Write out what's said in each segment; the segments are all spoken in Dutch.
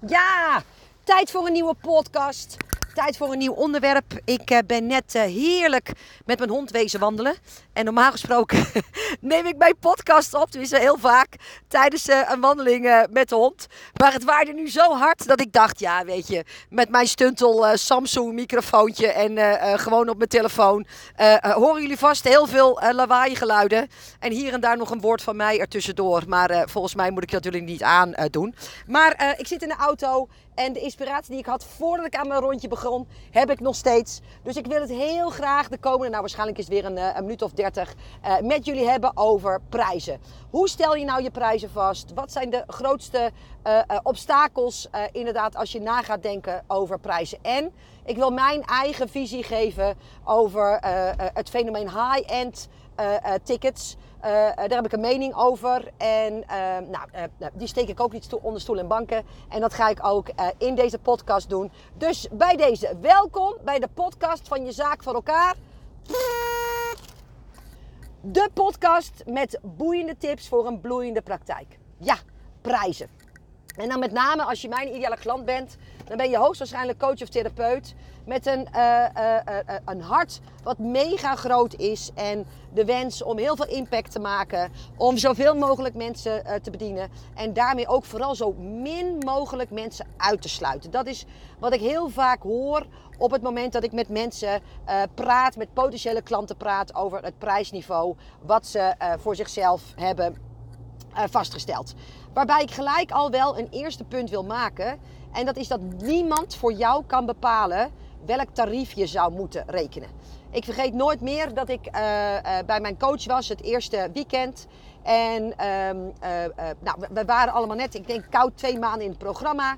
Ja, tijd voor een nieuwe podcast. Tijd voor een nieuw onderwerp. Ik eh, ben net eh, heerlijk met mijn hond wezen wandelen. En normaal gesproken neem ik mijn podcast op. Tenminste, heel vaak tijdens eh, een wandeling met de hond. Maar het waarde nu zo hard dat ik dacht, ja, weet je, met mijn stuntel Samsung microfoontje en gewoon op mijn telefoon horen jullie vast heel veel lawaai geluiden. En hier en daar nog een woord van mij ertussendoor. Maar volgens mij moet ik dat natuurlijk niet aandoen. maar ik zit in de auto en de inspiratie die ik had voordat ik aan mijn rondje begon, heb ik nog steeds. Dus ik wil het heel graag de komende, nou waarschijnlijk is het weer een, eh, een minuut of dertig, uh, met jullie hebben over prijzen. Hoe stel je nou je prijzen vast? Wat zijn de grootste uh, obstakels inderdaad als je na gaat denken over prijzen? En ik wil mijn eigen visie geven over het fenomeen high-end tickets. Uh, daar heb ik een mening over. En uh, nou, uh, die steek ik ook niet onder stoel en banken. En dat ga ik ook in deze podcast doen. Dus bij deze, welkom bij de podcast van Je Zaak voor Elkaar. De podcast met boeiende tips voor een bloeiende praktijk. Ja, prijzen. En dan met name als je mijn ideale klant bent, dan ben je hoogstwaarschijnlijk coach of therapeut met een, uh, uh, uh, een hart wat mega groot is en de wens om heel veel impact te maken, om zoveel mogelijk mensen te bedienen en daarmee ook vooral zo min mogelijk mensen uit te sluiten. Dat is wat ik heel vaak hoor op het moment dat ik met mensen praat, met potentiële klanten praat over het prijsniveau wat ze voor zichzelf hebben vastgesteld. Waarbij ik gelijk al wel een eerste punt wil maken. En dat is dat niemand voor jou kan bepalen welk tarief je zou moeten rekenen. Ik vergeet nooit meer dat ik uh, uh, bij mijn coach was het eerste weekend. En uh, nou, we waren allemaal net, ik denk koud twee maanden in het programma.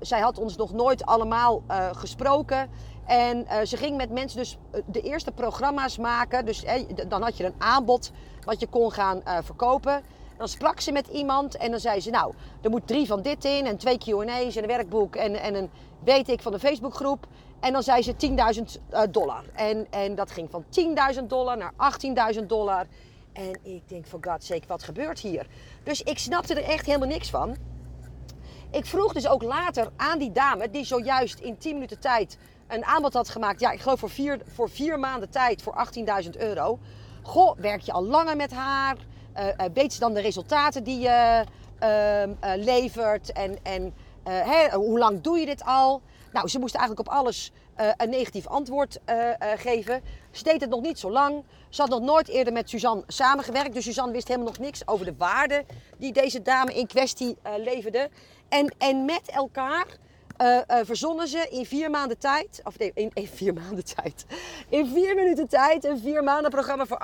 zij had ons nog nooit allemaal gesproken. En ze ging met mensen dus de eerste programma's maken. Dus dan had je een aanbod wat je kon gaan verkopen. Dan sprak ze met iemand en dan zei ze, nou, er moet drie van dit in en twee Q&A's en een werkboek en, en een weet ik van de Facebookgroep. En dan zei ze 10.000 uh, dollar. En, en dat ging van 10.000 dollar naar 18.000 dollar. En ik denk, voor God's sake, wat gebeurt hier? Dus ik snapte er echt helemaal niks van. Ik vroeg dus ook later aan die dame, die zojuist in 10 minuten tijd een aanbod had gemaakt. Ja, ik geloof voor vier, voor vier maanden tijd voor 18.000 euro. Goh, werk je al langer met haar? Uh, weet ze dan de resultaten die je uh, levert? En, en hoe lang doe je dit al? Nou, ze moest eigenlijk op alles een negatief antwoord geven. Ze deed het nog niet zo lang. Ze had nog nooit eerder met Suzanne samengewerkt. Dus Suzanne wist helemaal nog niks over de waarde die deze dame in kwestie leverde. En, en met elkaar uh, verzonnen ze in vier maanden tijd, of nee, in, in, vier maanden tijd, in vier minuten tijd een vier maanden programma voor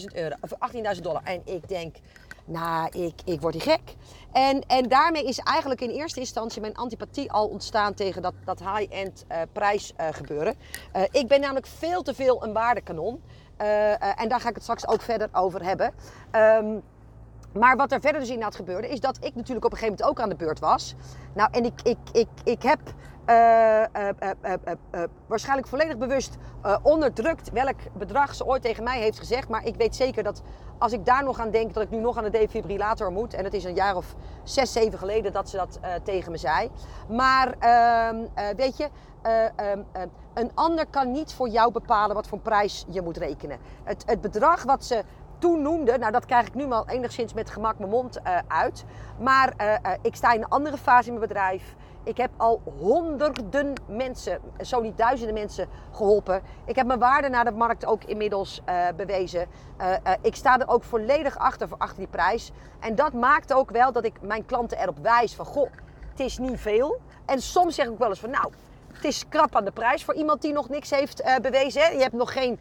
18.000 euro, voor 18.000 dollar. En ik denk, nou, ik, ik word die gek. En, en daarmee is eigenlijk in eerste instantie mijn antipathie al ontstaan tegen dat, dat high-end uh, prijsgebeuren. ik ben namelijk veel te veel een waardekanon. en daar ga ik het straks ook verder over hebben. Um, maar wat er verder dus inderdaad gebeurde, is dat ik natuurlijk op een gegeven moment ook aan de beurt was. Nou, en ik, ik, ik, ik heb uh, uh, uh, waarschijnlijk volledig bewust onderdrukt welk bedrag ze ooit tegen mij heeft gezegd. Maar ik weet zeker dat als ik daar nog aan denk, dat ik nu nog aan de defibrillator moet. En het is een jaar of zes, zeven geleden dat ze dat tegen me zei. Maar ehm, weet je, ehm, een ander kan niet voor jou bepalen wat voor prijs je moet rekenen. Het, het bedrag wat ze toen noemde, nou dat krijg ik nu al enigszins met gemak mijn mond uh, uit. Maar uh, uh, ik sta in een andere fase in mijn bedrijf. Ik heb al honderden mensen, zo niet duizenden mensen geholpen. Ik heb mijn waarde naar de markt ook inmiddels bewezen. ik sta er ook volledig achter, achter die prijs. En dat maakt ook wel dat ik mijn klanten erop wijs van, goh, het is niet veel. En soms zeg ik wel eens van, nou, het is krap aan de prijs voor iemand die nog niks heeft bewezen. Je hebt nog geen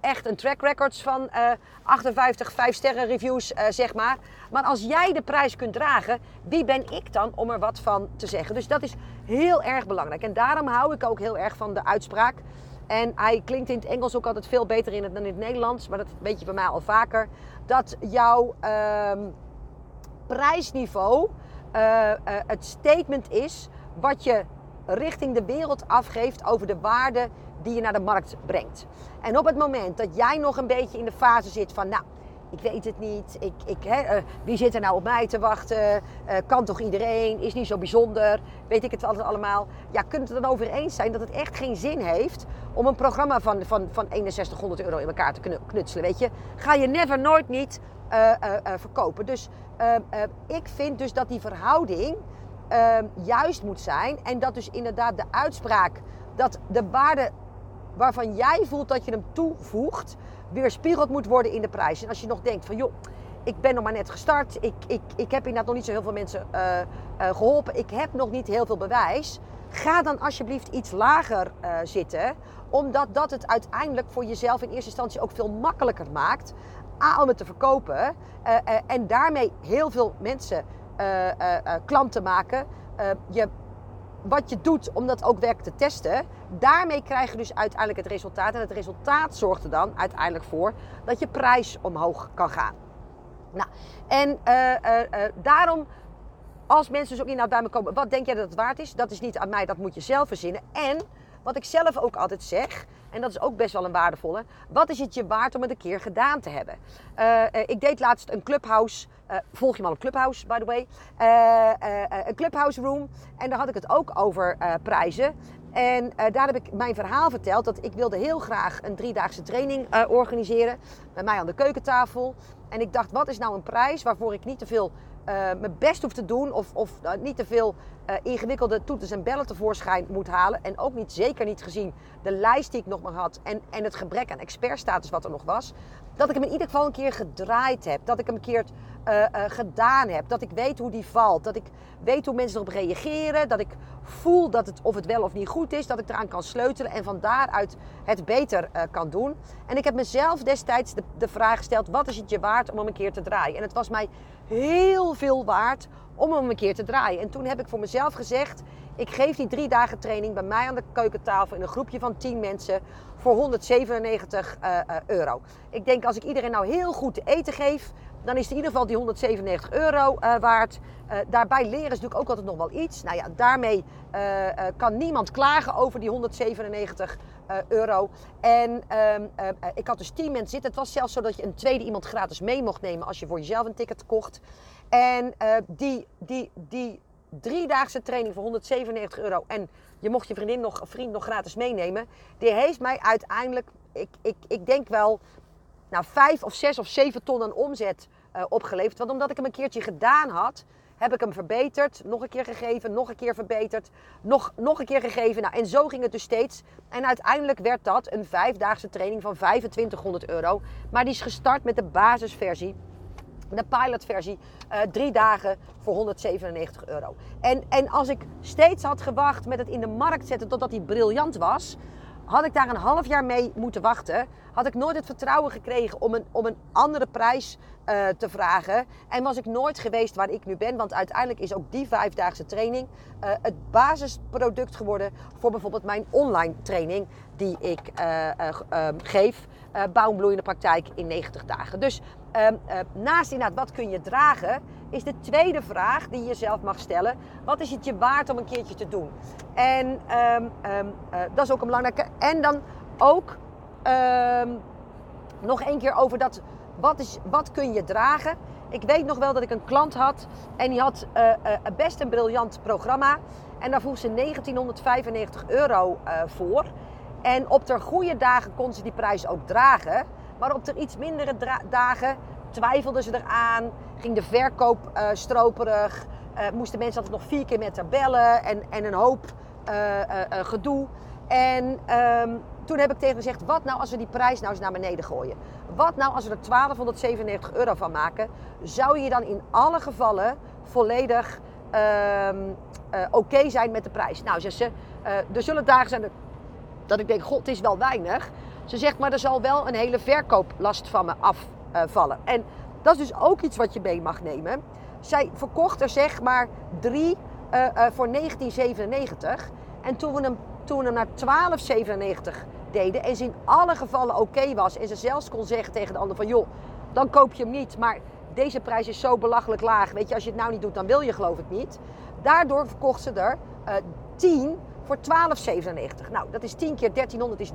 echt een track records van uh, 58 5 sterren reviews, zeg maar. Maar als jij de prijs kunt dragen, wie ben ik dan om er wat van te zeggen? Dus dat is heel erg belangrijk. En daarom hou ik ook heel erg van de uitspraak. En hij klinkt in het Engels ook altijd veel beter in het dan in het Nederlands. Maar dat weet je bij mij al vaker. Dat jouw ehm, prijsniveau het statement is wat je richting de wereld afgeeft over de waarde die je naar de markt brengt. En op het moment dat jij nog een beetje in de fase zit van, nou, ik weet het niet. Ik, ik, hè, eh, wie zit er nou op mij te wachten? Eh, kan toch iedereen? Is niet zo bijzonder? Weet ik het altijd allemaal? Ja, kunt het dan over eens zijn dat het echt geen zin heeft om een programma van, van, van 6100 euro in elkaar te knutselen? Weet je, ga je never nooit niet uh, verkopen. Dus ik vind dus dat die verhouding juist moet zijn. En dat dus inderdaad de uitspraak dat de waarde waarvan jij voelt dat je hem toevoegt, weerspiegeld moet worden in de prijs. En als je nog denkt van joh, ik ben nog maar net gestart, ik, ik, ik heb inderdaad nog niet zo heel veel mensen uh, uh, geholpen, ik heb nog niet heel veel bewijs. Ga dan alsjeblieft iets lager uh, zitten, omdat dat het uiteindelijk voor jezelf in eerste instantie ook veel makkelijker maakt. A, om het te verkopen en daarmee heel veel mensen klanten maken. je wat je doet om dat ook werk te testen, daarmee krijg je dus uiteindelijk het resultaat. En het resultaat zorgt er dan uiteindelijk voor dat je prijs omhoog kan gaan. Nou, en daarom, als mensen dus ook inderdaad bij me komen, wat denk jij dat het waard is? Dat is niet aan mij, dat moet je zelf verzinnen. En wat ik zelf ook altijd zeg, en dat is ook best wel een waardevolle. Wat is het je waard om het een keer gedaan te hebben? Uh, ik deed laatst een clubhouse. Uh, volg je me al een clubhouse, by the way? een clubhouse room. En daar had ik het ook over prijzen. En daar heb ik mijn verhaal verteld. Dat ik wilde heel graag een driedaagse training organiseren. Bij mij aan de keukentafel. En ik dacht, wat is nou een prijs waarvoor ik niet te veel mijn best hoef te doen of, of uh, niet te veel uh, ingewikkelde toeters en bellen tevoorschijn moet halen. En ook niet, zeker niet gezien de lijst die ik nog maar had en, en het gebrek aan expertstatus wat er nog was. Dat ik hem in ieder geval een keer gedraaid heb. Dat ik hem een keer gedaan heb. Dat ik weet hoe die valt. Dat ik weet hoe mensen erop reageren. Dat ik voel dat het, of het wel of niet goed is. Dat ik eraan kan sleutelen en van daaruit het beter kan doen. En ik heb mezelf destijds de, de vraag gesteld: wat is het je waard om hem een keer te draaien? En het was mij heel veel waard om hem een keer te draaien. En toen heb ik voor mezelf gezegd: ik geef die drie dagen training bij mij aan de keukentafel in een groepje van 10 mensen voor 197 uh, uh, euro. Ik denk als ik iedereen nou heel goed te eten geef, dan is het in ieder geval die 197 euro uh, waard. Daarbij leren is natuurlijk ook altijd nog wel iets. Nou ja, daarmee kan niemand klagen over die 197 euro. En ehm, ik had dus 10 mensen zitten. Het was zelfs zo dat je een tweede iemand gratis mee mocht nemen als je voor jezelf een ticket kocht. En die, die, die driedaagse training voor 197 euro en je mocht je vriendin nog, vriend nog gratis meenemen. Die heeft mij uiteindelijk, ik, ik, ik denk wel, nou, vijf of zes of zeven ton aan omzet uh, opgeleverd. Want omdat ik hem een keertje gedaan had, heb ik hem verbeterd. Nog een keer gegeven, nog een keer verbeterd. Nog, nog een keer gegeven. Nou, en zo ging het dus steeds. En uiteindelijk werd dat een vijfdaagse training van 2500 euro. Maar die is gestart met de basisversie. De pilotversie, uh, drie dagen voor 197 euro. En, en als ik steeds had gewacht met het in de markt zetten totdat hij briljant was, had ik daar een half jaar mee moeten wachten, had ik nooit het vertrouwen gekregen om een, om een andere prijs uh, te vragen. En was ik nooit geweest waar ik nu ben. Want uiteindelijk is ook die vijfdaagse training uh, het basisproduct geworden voor bijvoorbeeld mijn online training die ik geef. bouw een bloeiende praktijk in 90 dagen. Dus ehm, naast inderdaad wat kun je dragen, is de tweede vraag die je jezelf mag stellen. Wat is het je waard om een keertje te doen? En um, um, dat is ook een belangrijke. En dan ook nog één keer over dat wat, is, wat kun je dragen? Ik weet nog wel dat ik een klant had en die had uh, uh, best een briljant programma. En daar vroeg ze 1995 euro uh, voor. En op de goede dagen kon ze die prijs ook dragen. Maar op de iets mindere dagen twijfelden ze eraan. Ging de verkoop stroperig. moesten mensen altijd nog vier keer met haar bellen. En, en een hoop gedoe. En um, toen heb ik tegen gezegd, wat nou als we die prijs nou eens naar beneden gooien? Wat nou als we er 1297 euro van maken? Zou je dan in alle gevallen volledig uh, oké zijn met de prijs? Nou, zegt ze, er zullen dagen zijn dat ik denk, god, het is wel weinig. Ze zegt, maar er zal wel een hele verkooplast van me afvallen. en dat is dus ook iets wat je mee mag nemen. Zij verkocht er zeg maar drie uh, uh, voor 1997. En toen we hem, toen hem naar 1297 deden en ze in alle gevallen oké was en ze zelfs kon zeggen tegen de ander van joh, dan koop je hem niet, maar deze prijs is zo belachelijk laag, weet je, als je het nou niet doet, dan wil je geloof ik niet. Daardoor verkocht ze er uh, 10 voor 12,97. Nou, dat is 10 keer 1300 is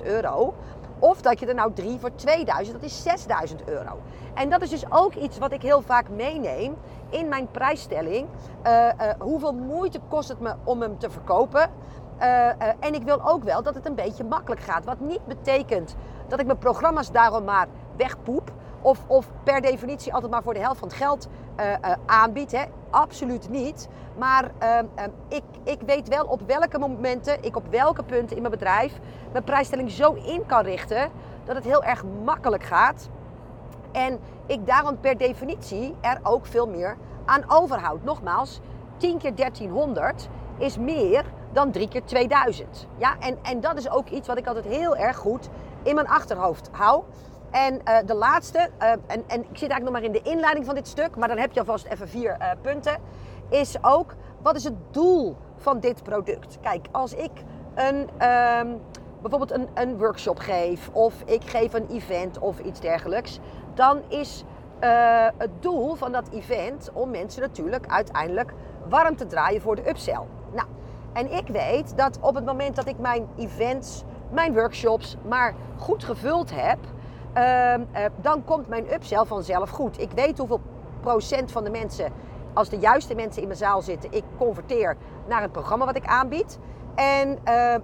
13.000 euro. Of dat je er nou drie voor 2000, dat is 6000 euro. En dat is dus ook iets wat ik heel vaak meeneem in mijn prijsstelling. Uh, hoeveel moeite kost het me om hem te verkopen? Uh, en ik wil ook wel dat het een beetje makkelijk gaat. Wat niet betekent dat ik mijn programma's daarom maar wegpoep. Of, of per definitie altijd maar voor de helft van het geld uh, uh, aanbied. Hè. Absoluut niet. Maar ehm, ehm, ik, ik weet wel op welke momenten ik op welke punten in mijn bedrijf mijn prijsstelling zo in kan richten dat het heel erg makkelijk gaat. En ik daarom per definitie er ook veel meer aan overhoud. Nogmaals, 10 keer 1300 is meer dan 3 keer 2000. Ja, en, en dat is ook iets wat ik altijd heel erg goed in mijn achterhoofd hou. En uh, de laatste, uh, en, en ik zit eigenlijk nog maar in de inleiding van dit stuk, maar dan heb je alvast even vier uh, punten, is ook wat is het doel van dit product? Kijk, als ik een, um, bijvoorbeeld een, een workshop geef of ik geef een event of iets dergelijks, dan is het doel van dat event om mensen natuurlijk uiteindelijk warm te draaien voor de upsell. Nou, en ik weet dat op het moment dat ik mijn events, mijn workshops maar goed gevuld heb, uh, uh, dan komt mijn upsell vanzelf goed. Ik weet hoeveel procent van de mensen, als de juiste mensen in mijn zaal zitten, ik converteer naar het programma wat ik aanbied. En uh,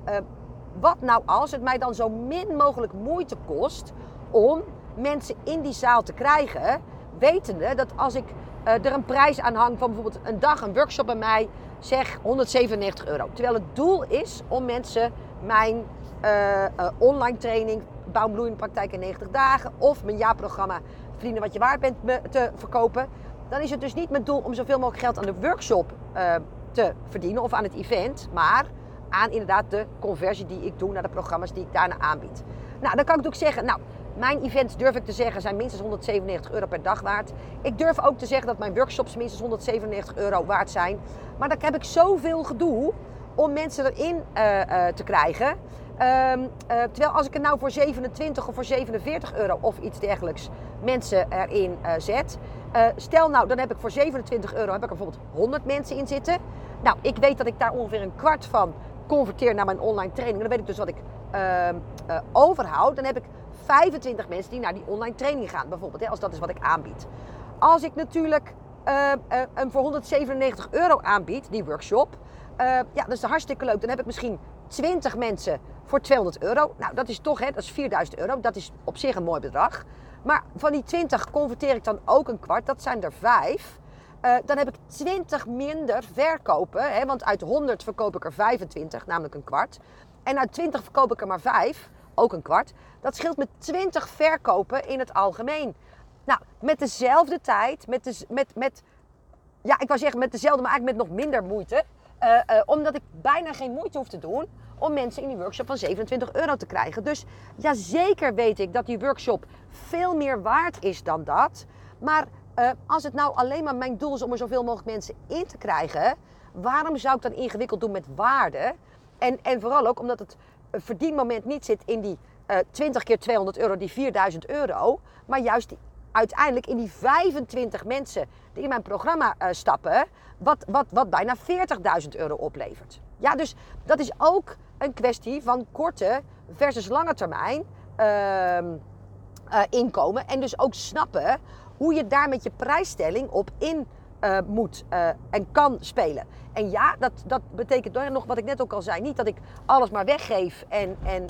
wat nou als het mij dan zo min mogelijk moeite kost om mensen in die zaal te krijgen, wetende dat als ik uh, er een prijs aan hang van bijvoorbeeld een dag, een workshop bij mij, zeg 197 euro. Terwijl het doel is om mensen mijn uh, uh, online training, bouwbloeiende praktijk in 90 dagen, of mijn jaarprogramma Vrienden wat je waard bent te verkopen. Dan is het dus niet mijn doel om zoveel mogelijk geld aan de workshop te verdienen of aan het event, maar aan inderdaad de conversie die ik doe naar de programma's die ik daarna aanbied. Nou, dan kan ik natuurlijk zeggen, nou, mijn events durf ik te zeggen zijn minstens 197 euro per dag waard. Ik durf ook te zeggen dat mijn workshops minstens 197 euro waard zijn. Maar dan heb ik zoveel gedoe om mensen erin te krijgen. Um, uh, terwijl als ik er nou voor 27 of voor 47 euro of iets dergelijks mensen erin zet. stel nou, dan heb ik voor 27 euro heb ik bijvoorbeeld 100 mensen in zitten. Nou, ik weet dat ik daar ongeveer een kwart van converteer naar mijn online training. Dan weet ik dus wat ik ehm, overhoud. Dan heb ik 25 mensen die naar die online training gaan, bijvoorbeeld, hè, als dat is wat ik aanbied. Als ik natuurlijk uh, hem voor 197 euro aanbied, die workshop, ja, dat is hartstikke leuk. Dan heb ik misschien 20 mensen voor 200 euro. Nou, dat is toch, hè, dat is 4000 euro. Dat is op zich een mooi bedrag. Maar van die 20 converteer ik dan ook een kwart. Dat zijn er vijf. dan heb ik 20 minder verkopen. Hè, want uit 100 verkoop ik er 25, namelijk een kwart. En uit 20 verkoop ik er maar 5 ook een kwart. Dat scheelt met 20 verkopen in het algemeen. Nou, met dezelfde tijd, met, de, met, met ja, ik wou zeggen met dezelfde, maar eigenlijk met nog minder moeite. Uh, uh, omdat ik bijna geen moeite hoef te doen om mensen in die workshop van 27 euro te krijgen. Dus ja, zeker weet ik dat die workshop veel meer waard is dan dat. Maar uh, als het nou alleen maar mijn doel is om er zoveel mogelijk mensen in te krijgen, waarom zou ik dan ingewikkeld doen met waarde? En, en vooral ook omdat het verdienmoment niet zit in die uh, 20 keer 200 euro, die 4000 euro, maar juist die, uiteindelijk in die 25 mensen die in mijn programma uh, stappen, wat, wat, wat bijna 40.000 euro oplevert. Ja, dus dat is ook een kwestie van korte versus lange termijn uh, uh, inkomen. En dus ook snappen hoe je daar met je prijsstelling op in uh, moet en kan spelen. En ja, dat, dat betekent nog wat ik net ook al zei. Niet dat ik alles maar weggeef en, en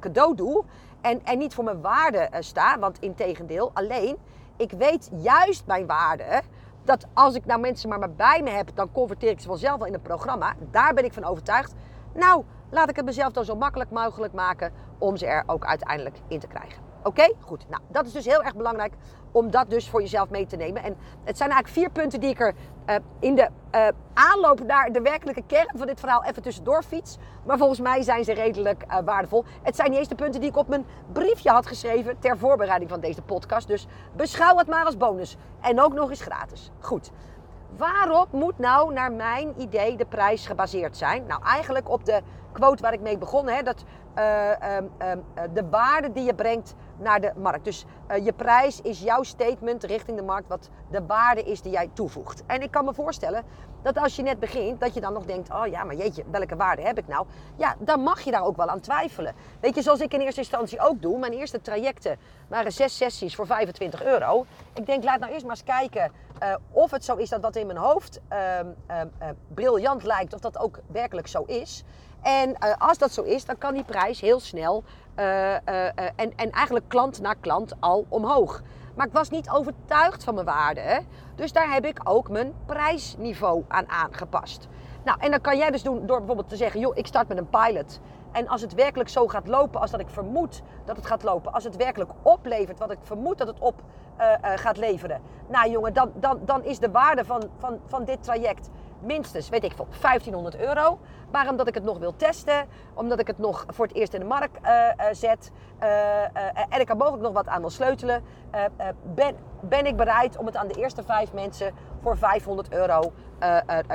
cadeau doe. En, en niet voor mijn waarde sta. Want in tegendeel, alleen, ik weet juist mijn waarde. Dat als ik nou mensen maar, bij me heb, dan converteer ik ze vanzelf wel in een programma. Daar ben ik van overtuigd. Nou, laat ik het mezelf dan zo makkelijk mogelijk maken om ze er ook uiteindelijk in te krijgen. Oké, goed. Nou, dat is dus heel erg belangrijk om dat dus voor jezelf mee te nemen. En het zijn eigenlijk vier punten die ik er uh, in de uh, aanloop naar de werkelijke kern van dit verhaal even tussendoor fiets. Maar volgens mij zijn ze redelijk uh, waardevol. Het zijn niet eens de punten die ik op mijn briefje had geschreven ter voorbereiding van deze podcast. Dus beschouw het maar als bonus. En ook nog eens gratis. Goed. Waarop moet nou naar mijn idee de prijs gebaseerd zijn? Nou, eigenlijk op de quote waar ik mee begon. Hè, dat um, um, de waarde die je brengt naar de markt. Dus uh, je prijs is jouw statement richting de markt wat de waarde is die jij toevoegt. En ik kan me voorstellen dat als je net begint, dat je dan nog denkt, oh ja, maar jeetje, welke waarde heb ik nou? Ja, dan mag je daar ook wel aan twijfelen. Weet je, zoals ik in eerste instantie ook doe. Mijn eerste trajecten waren zes sessies voor 25 euro. Ik denk, laat nou eerst maar eens kijken uh, of het zo is dat dat in mijn hoofd uh, briljant lijkt, of dat ook werkelijk zo is. En uh, als dat zo is, dan kan die prijs heel snel en, en eigenlijk klant na klant al omhoog. Maar ik was niet overtuigd van mijn waarde. Hè? Dus daar heb ik ook mijn prijsniveau aan aangepast. Nou, en dan kan jij dus doen door bijvoorbeeld te zeggen: joh, ik start met een pilot. En als het werkelijk zo gaat lopen als dat ik vermoed dat het gaat lopen, als het werkelijk oplevert wat ik vermoed dat het op uh, uh, gaat leveren, nou jongen, dan, dan, dan is de waarde van, van, van dit traject minstens, weet ik veel, 1500 euro. Maar omdat ik het nog wil testen, omdat ik het nog voor het eerst in de markt uh, zet en ik er mogelijk nog wat aan wil sleutelen, ben, ben ik bereid om het aan de eerste vijf mensen voor 500 euro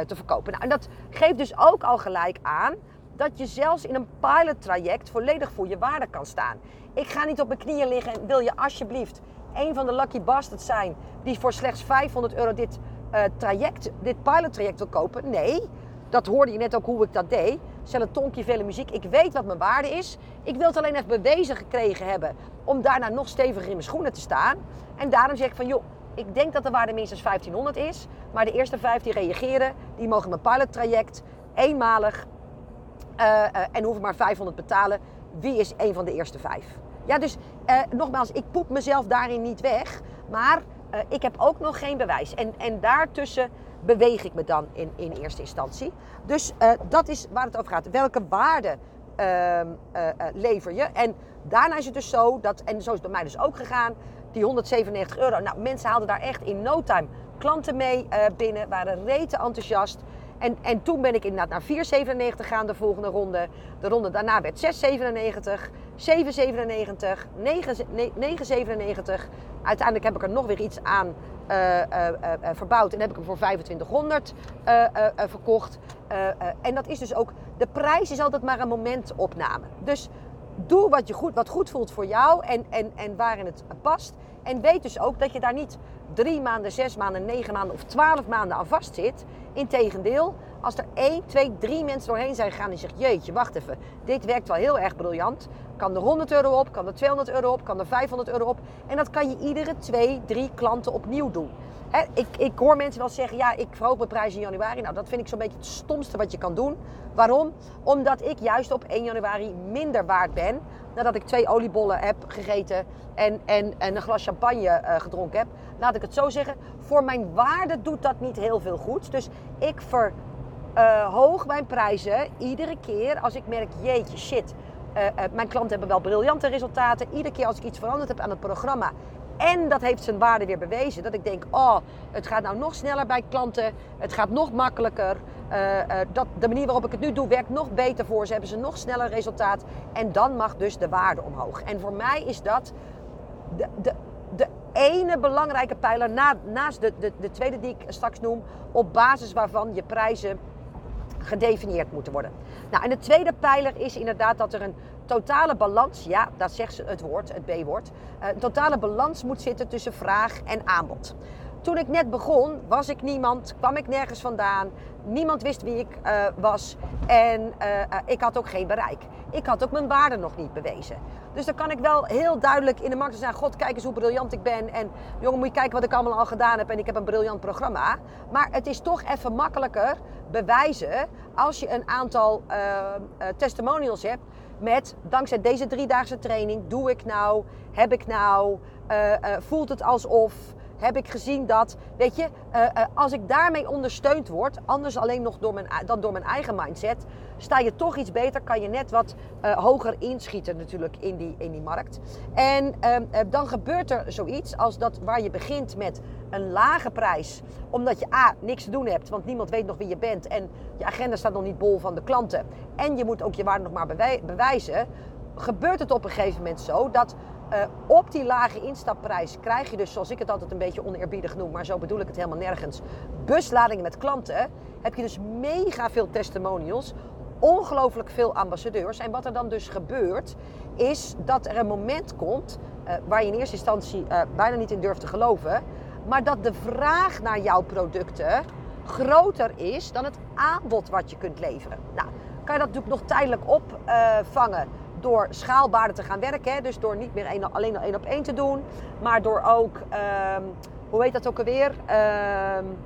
te verkopen. Nou, en dat geeft dus ook al gelijk aan dat je zelfs in een pilot traject volledig voor je waarde kan staan. Ik ga niet op mijn knieën liggen en wil je alsjeblieft een van de lucky bastards zijn die voor slechts 500 euro dit uh, traject, dit pilot traject wil kopen. Nee, dat hoorde je net ook hoe ik dat deed. Een tonkje vele muziek. Ik weet wat mijn waarde is. Ik wil het alleen echt bewezen gekregen hebben om daarna nog steviger in mijn schoenen te staan. En daarom zeg ik van joh, ik denk dat de waarde minstens 1500 is. Maar de eerste vijf die reageren, die mogen mijn pilot traject eenmalig en hoeven maar 500 betalen. Wie is een van de eerste vijf? Ja, dus uh, nogmaals, ik poep mezelf daarin niet weg. Maar ik heb ook nog geen bewijs. En, en daartussen beweeg ik me dan in, in eerste instantie. Dus dat is waar het over gaat. Welke waarde lever je? En daarna is het dus zo dat, en zo is het bij mij dus ook gegaan, die 197 euro. Nou, mensen haalden daar echt in no time klanten mee binnen, waren rete enthousiast. En, en toen ben ik inderdaad naar 4,97 gegaan de volgende ronde. De ronde daarna werd 6,97, 7,97, 9,97. Uiteindelijk heb ik er nog weer iets aan uh, uh, uh, verbouwd en heb ik hem voor 2500 verkocht. en dat is dus ook, de prijs is altijd maar een momentopname. Dus doe wat, je goed, wat goed voelt voor jou en, en, en waarin het past. En weet dus ook dat je daar niet drie maanden, zes maanden, negen maanden of twaalf maanden aan vast zit. Integendeel, als er één, twee, drie mensen doorheen zijn gegaan die zeggen: Jeetje, wacht even, dit werkt wel heel erg briljant. Kan er 100 euro op, kan er 200 euro op, kan er 500 euro op. En dat kan je iedere twee, drie klanten opnieuw doen. Ik, ik, hoor mensen wel zeggen, ja, ik verhoog mijn prijs in januari. Nou, dat vind ik zo'n beetje het stomste wat je kan doen. Waarom? Omdat ik juist op 1 januari minder waard ben nadat ik twee oliebollen heb gegeten en, en, en een glas champagne uh, gedronken heb. Laat ik het zo zeggen, voor mijn waarde doet dat niet heel veel goed. Dus ik verhoog uh, mijn prijzen iedere keer als ik merk, jeetje, shit. Uh, mijn klanten hebben wel briljante resultaten. Iedere keer als ik iets veranderd heb aan het programma en dat heeft zijn waarde weer bewezen. Dat ik denk, oh, het gaat nou nog sneller bij klanten. Het gaat nog makkelijker. Uh, uh, dat, de manier waarop ik het nu doe werkt nog beter voor ze. Hebben ze nog sneller resultaat. En dan mag dus de waarde omhoog. En voor mij is dat de, de, de ene belangrijke pijler na, naast de, de, de tweede die ik straks noem. Op basis waarvan je prijzen gedefinieerd moeten worden. Nou, en de tweede pijler is inderdaad dat er een totale balans, ja, dat zegt ze het woord, het B-woord, uh, een totale balans moet zitten tussen vraag en aanbod. Toen ik net begon, was ik niemand, kwam ik nergens vandaan, niemand wist wie ik uh, was en uh, ik had ook geen bereik. Ik had ook mijn waarde nog niet bewezen. Dus dan kan ik wel heel duidelijk in de markt zeggen: God, kijk eens hoe briljant ik ben. En jongen, moet je kijken wat ik allemaal al gedaan heb. En ik heb een briljant programma. Maar het is toch even makkelijker bewijzen als je een aantal uh, testimonials hebt. Met dankzij deze driedaagse training doe ik nou, heb ik nou, voelt het alsof heb ik gezien dat, weet je, uh, uh, als ik daarmee ondersteund word, anders alleen nog door mijn, dan door mijn eigen mindset, sta je toch iets beter, kan je net wat uh, hoger inschieten natuurlijk in die, in die markt. En dan gebeurt er zoiets als dat waar je begint met een lage prijs, omdat je A, niks te doen hebt, want niemand weet nog wie je bent en je agenda staat nog niet bol van de klanten. En je moet ook je waarde nog maar bewij bewijzen gebeurt het op een gegeven moment zo dat Uh, op die lage instapprijs krijg je dus, zoals ik het altijd een beetje oneerbiedig noem, maar zo bedoel ik het helemaal nergens, busladingen met klanten. Heb je dus mega veel testimonials, ongelooflijk veel ambassadeurs. En wat er dan dus gebeurt, is dat er een moment komt uh, waar je in eerste instantie uh, bijna niet in durft te geloven, maar dat de vraag naar jouw producten groter is dan het aanbod wat je kunt leveren. Nou, kan je dat natuurlijk nog tijdelijk opvangen door schaalbaarder te gaan werken. Hè? Dus door niet meer een, alleen één op één te doen, maar door ook, um, hoe heet dat ook alweer? Um,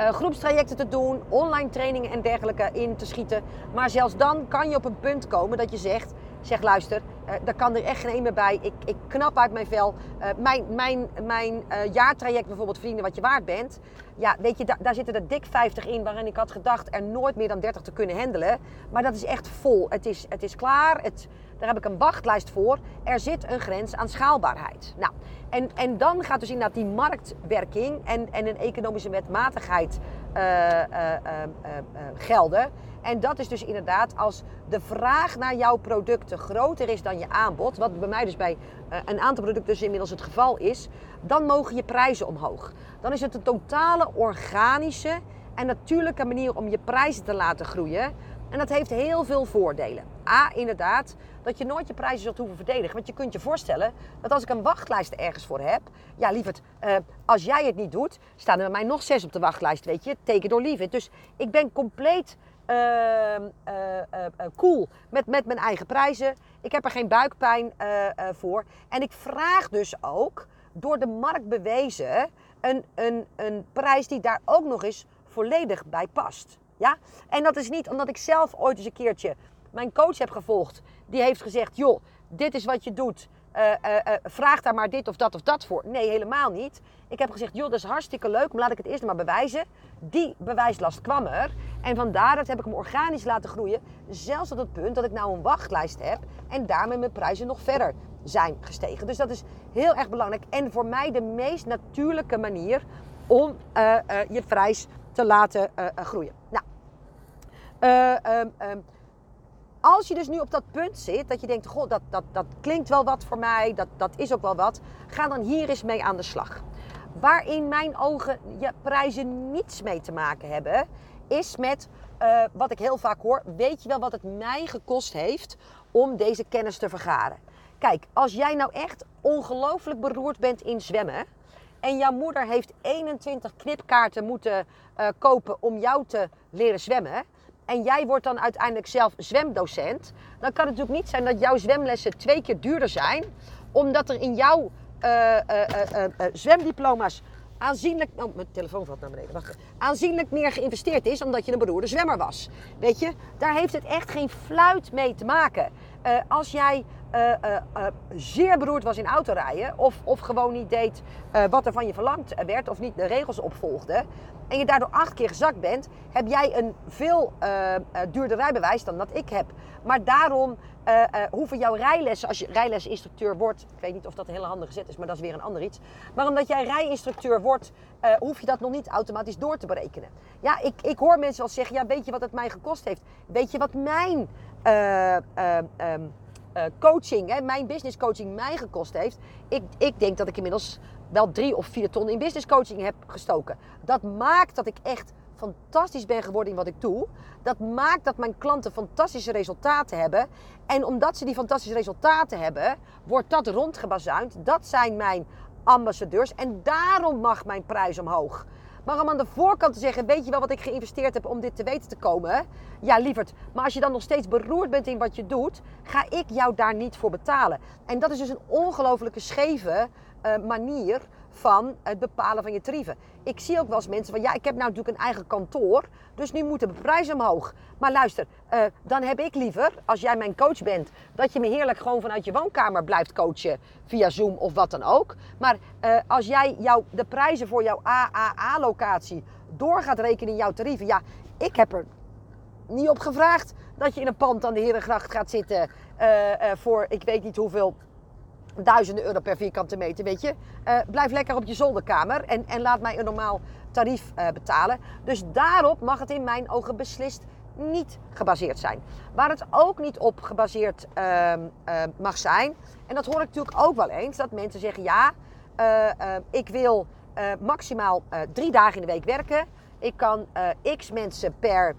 uh, groepstrajecten te doen, online trainingen en dergelijke in te schieten. Maar zelfs dan kan je op een punt komen dat je zegt: zeg luister, uh, daar kan er echt geen een meer bij. Ik, ik knap uit mijn vel. Uh, mijn mijn, mijn jaartraject bijvoorbeeld Vrienden wat je waard bent. Ja, weet je, da daar zitten er dik 50 in waarin ik had gedacht er nooit meer dan 30 te kunnen handelen. Maar dat is echt vol. Het is, het is klaar. Het, daar heb ik een wachtlijst voor. Er zit een grens aan schaalbaarheid. Nou, en, en dan gaat dus inderdaad die marktwerking en, en een economische wetmatigheid gelden. En dat is dus inderdaad als de vraag naar jouw producten groter is dan je aanbod, wat bij mij dus bij een aantal producten dus inmiddels het geval is, dan mogen je prijzen omhoog. Dan is het een totale organische en natuurlijke manier om je prijzen te laten groeien. En dat heeft heel veel voordelen. Inderdaad, dat je nooit je prijzen zult hoeven verdedigen. Want je kunt je voorstellen dat als ik een wachtlijst ergens voor heb... Ja, lieverd, uh, als jij het niet doet, staan er bij mij nog zes op de wachtlijst, weet je. Teken door liefde. Dus ik ben compleet uh, uh, cool met, met mijn eigen prijzen. Ik heb er geen buikpijn voor. En ik vraag dus ook, door de markt bewezen, een, een, een prijs die daar ook nog eens volledig bij past. Ja? En dat is niet omdat ik zelf ooit eens een keertje mijn coach heb gevolgd. Die heeft gezegd, joh, dit is wat je doet. Uh, uh, uh, vraag daar maar dit of dat of dat voor. Nee, helemaal niet. Ik heb gezegd, joh, dat is hartstikke leuk, maar laat ik het eerst maar bewijzen. Die bewijslast kwam er. En vandaar dat heb ik hem organisch laten groeien. Zelfs tot het punt dat ik nou een wachtlijst heb. En daarmee mijn prijzen nog verder zijn gestegen. Dus dat is heel erg belangrijk. En voor mij de meest natuurlijke manier om je prijs te laten groeien. Nou, um, um, als je dus nu op dat punt zit, dat je denkt, goh, dat, dat, dat klinkt wel wat voor mij, dat, dat is ook wel wat, ga dan hier eens mee aan de slag. Waar in mijn ogen je prijzen niets mee te maken hebben, is met uh, wat ik heel vaak hoor, weet je wel wat het mij gekost heeft om deze kennis te vergaren? Kijk, als jij nou echt ongelooflijk beroerd bent in zwemmen en jouw moeder heeft 21 knipkaarten moeten uh, kopen om jou te leren zwemmen, en jij wordt dan uiteindelijk zelf zwemdocent, dan kan het natuurlijk niet zijn dat jouw zwemlessen twee keer duurder zijn, omdat er in jouw uh, zwemdiploma's aanzienlijk. Oh, mijn telefoon valt naar beneden. Aanzienlijk meer geïnvesteerd is omdat je een beroerde zwemmer was. Weet je, daar heeft het echt geen fluit mee te maken. Uh, als jij uh, uh, zeer beroerd was in autorijden, of, of gewoon niet deed wat er van je verlangd werd, of niet de regels opvolgde, en je daardoor acht keer gezakt bent, heb jij een veel duurder rijbewijs dan dat ik heb. Maar daarom hoeven jouw rijlessen, als je rijlesinstructeur wordt, ik weet niet of dat een hele handige zet is, maar dat is weer een ander iets. Maar omdat jij rijinstructeur wordt, hoef je dat nog niet automatisch door te berekenen. Ja, ik, ik hoor mensen wel zeggen, ja, weet je wat het mij gekost heeft? Weet je wat mijn uh, uh, coaching, hè, mijn business coaching mij gekost heeft. Ik, ik denk dat ik inmiddels wel drie of vier ton in business coaching heb gestoken. Dat maakt dat ik echt fantastisch ben geworden in wat ik doe. Dat maakt dat mijn klanten fantastische resultaten hebben. En omdat ze die fantastische resultaten hebben, wordt dat rondgebazuind. Dat zijn mijn ambassadeurs. En daarom mag mijn prijs omhoog. Maar om aan de voorkant te zeggen, weet je wel wat ik geïnvesteerd heb om dit te weten te komen? Ja, lieverd. Maar als je dan nog steeds beroerd bent in wat je doet, ga ik jou daar niet voor betalen. En dat is dus een ongelofelijke scheve uh, manier van het bepalen van je tarieven. Ik zie ook wel eens mensen van ja, ik heb nou natuurlijk een eigen kantoor, dus nu moeten de prijzen omhoog. Maar luister, uh, dan heb ik liever, als jij mijn coach bent, dat je me heerlijk gewoon vanuit je woonkamer blijft coachen via Zoom of wat dan ook. Maar uh, als jij jou, de prijzen voor jouw AAA-locatie door gaat rekenen in jouw tarieven, ja, ik heb er niet op gevraagd dat je in een pand aan de Herengracht gaat zitten uh, voor ik weet niet hoeveel duizenden euro per vierkante meter, weet je. Uh, blijf lekker op je zolderkamer en, en laat mij een normaal tarief uh, betalen. Dus daarop mag het in mijn ogen beslist niet gebaseerd zijn. Waar het ook niet op gebaseerd ehm, ehm, mag zijn. En dat hoor ik natuurlijk ook wel eens. Dat mensen zeggen, ja, eh, eh, ik wil eh, maximaal drie dagen in de week werken. Ik kan x mensen per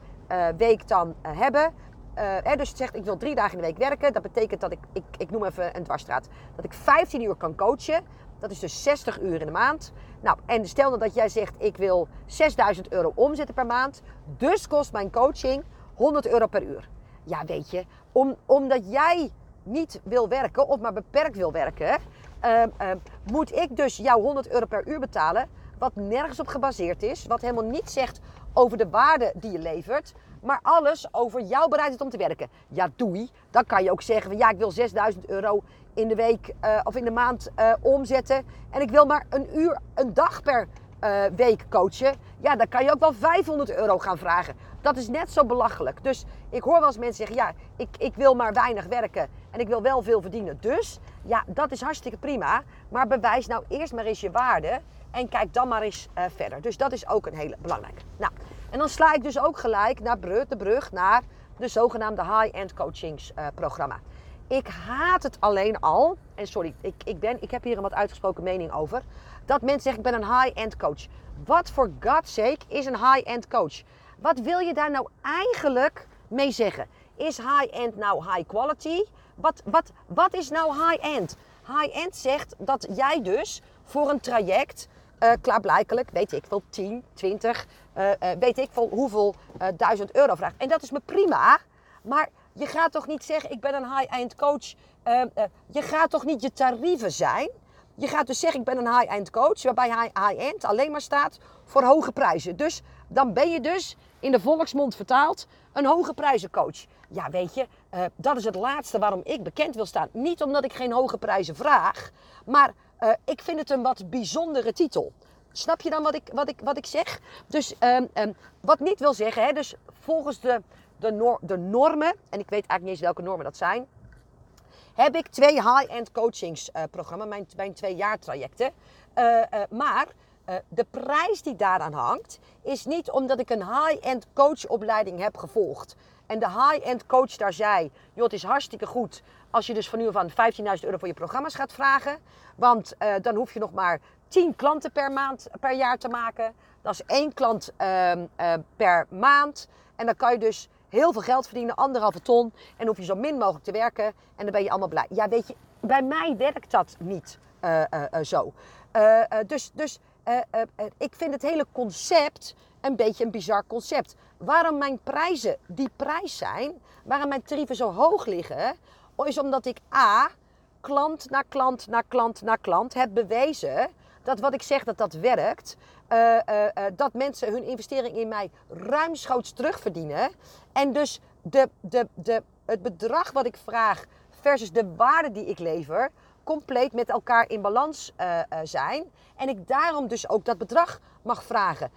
week dan hebben. Hè, dus het zegt, ik wil drie dagen in de week werken. Dat betekent dat ik, ik, ik noem even een dwarsstraat, dat ik 15 uur kan coachen. Dat is dus 60 uur in de maand. Nou, en stel nou dat jij zegt, ik wil 6000 euro omzetten per maand. Dus kost mijn coaching 100 euro per uur. Ja, weet je, om, omdat jij niet wil werken of maar beperkt wil werken, uh, uh, moet ik dus jou 100 euro per uur betalen. Wat nergens op gebaseerd is, wat helemaal niet zegt over de waarde die je levert, maar alles over jouw bereidheid om te werken. Ja, doei. Dan kan je ook zeggen van ja, ik wil 6000 euro in de week uh, of in de maand uh, omzetten. En ik wil maar een uur, een dag per uh, week coachen. Ja, dan kan je ook wel 500 euro gaan vragen. Dat is net zo belachelijk. Dus ik hoor wel eens mensen zeggen: ja, ik, ik wil maar weinig werken en ik wil wel veel verdienen. Dus ja, dat is hartstikke prima. Maar bewijs nou eerst maar eens je waarde. En kijk dan maar eens verder. Dus dat is ook een hele belangrijke. Nou, en dan sla ik dus ook gelijk naar de brug naar de zogenaamde high-end coachingsprogramma. Uh, ik haat het alleen al, en sorry, ik, ik, ben, ik heb hier een wat uitgesproken mening over, dat mensen zeggen ik ben een high-end coach. Wat voor God's sake is een high-end coach? Wat wil je daar nou eigenlijk mee zeggen? Is high-end nou high quality? Wat, wat, wat is nou high-end? High-end zegt dat jij dus voor een traject, uh, klaarblijkelijk, weet ik veel, 10, 20, uh, uh, weet ik veel hoeveel duizend euro vraagt. En dat is me prima, maar je gaat toch niet zeggen, ik ben een high-end coach. Uh, je gaat toch niet je tarieven zijn? Je gaat dus zeggen, ik ben een high-end coach, waarbij high-end alleen maar staat voor hoge prijzen. Dus dan ben je dus, in de volksmond vertaald, een hoge prijzencoach. Ja, weet je, dat is het laatste waarom ik bekend wil staan. Niet omdat ik geen hoge prijzen vraag, maar ik vind het een wat bijzondere titel. Snap je dan wat ik, wat ik, wat ik zeg? Dus um, um, wat niet wil zeggen, hè, dus volgens de, de, de normen, en ik weet eigenlijk niet eens welke normen dat zijn, heb ik twee high-end coachingsprogramma's, uh, mijn, mijn twee jaar trajecten. Uh, maar de prijs die daaraan hangt, is niet omdat ik een high-end coachopleiding heb gevolgd. En de high-end coach daar zei, joh, het is hartstikke goed als je dus van nu af aan 15.000 euro voor je programma's gaat vragen. Want dan hoef je nog maar 10 klanten per maand, per jaar te maken. Dat is één klant ehm, per maand. En dan kan je dus heel veel geld verdienen, anderhalve ton. En hoef je zo min mogelijk te werken en dan ben je allemaal blij. Ja, weet je, bij mij werkt dat niet uh, zo. dus dus ik vind het hele concept een beetje een bizar concept. Waarom mijn prijzen die prijs zijn, waarom mijn tarieven zo hoog liggen, is omdat ik A, klant na klant na klant na klant heb bewezen dat wat ik zeg dat dat werkt. Uh, uh, uh, dat mensen hun investering in mij ruimschoots terugverdienen. En dus de, de, de, het bedrag wat ik vraag versus de waarde die ik lever, compleet met elkaar in balans zijn. En ik daarom dus ook dat bedrag mag vragen.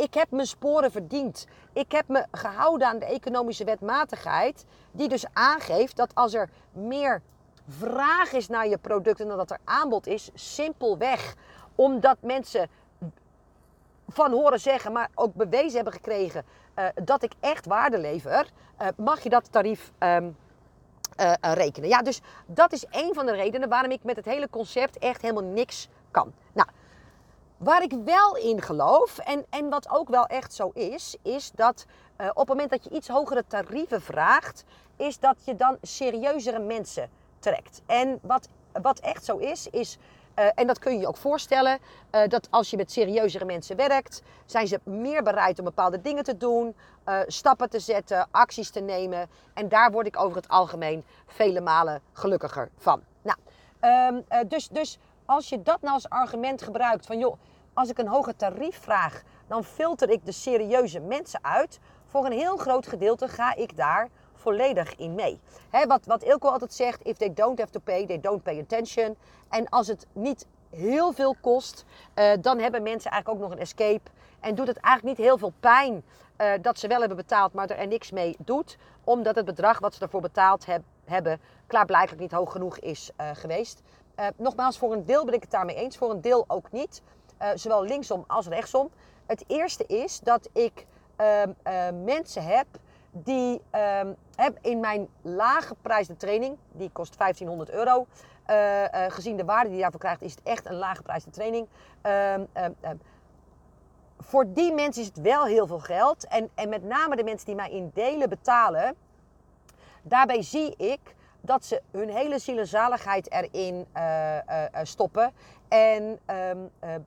Ik heb mijn sporen verdiend. Ik heb me gehouden aan de economische wetmatigheid, die dus aangeeft dat als er meer vraag is naar je product en dan dat er aanbod is, simpelweg omdat mensen van horen zeggen, maar ook bewezen hebben gekregen uh, dat ik echt waarde lever, uh, mag je dat tarief um, uh, rekenen. Ja, dus dat is een van de redenen waarom ik met het hele concept echt helemaal niks kan. Nou, waar ik wel in geloof, en, en wat ook wel echt zo is, is dat op het moment dat je iets hogere tarieven vraagt, is dat je dan serieuzere mensen trekt. En wat, wat echt zo is, is uh, en dat kun je je ook voorstellen, uh, dat als je met serieuzere mensen werkt, zijn ze meer bereid om bepaalde dingen te doen, stappen te zetten, acties te nemen. En daar word ik over het algemeen vele malen gelukkiger van. Nou, um, dus, dus als je dat nou als argument gebruikt van joh, als ik een hoger tarief vraag, dan filter ik de serieuze mensen uit. Voor een heel groot gedeelte ga ik daar volledig in mee. Wat, wat Ilko altijd zegt, if they don't have to pay, they don't pay attention. En als het niet heel veel kost, uh, dan hebben mensen eigenlijk ook nog een escape. En doet het eigenlijk niet heel veel pijn uh, dat ze wel hebben betaald, maar er niks mee doet. Omdat het bedrag wat ze ervoor betaald heb, hebben, klaarblijkelijk niet hoog genoeg is uh, geweest. Nogmaals, voor een deel ben ik het daarmee eens, voor een deel ook niet. zowel linksom als rechtsom. Het eerste is dat ik ehm, eh, mensen heb die ehm, heb in mijn lage prijs training, die kost 1500 euro. eh, eh, gezien de waarde die je daarvoor krijgt, is het echt een lage prijs training. Ehm, voor die mensen is het wel heel veel geld. En, en met name de mensen die mij in delen betalen, daarbij zie ik dat ze hun hele ziel en zaligheid erin eh, eh, stoppen. En ehm, eh, eh,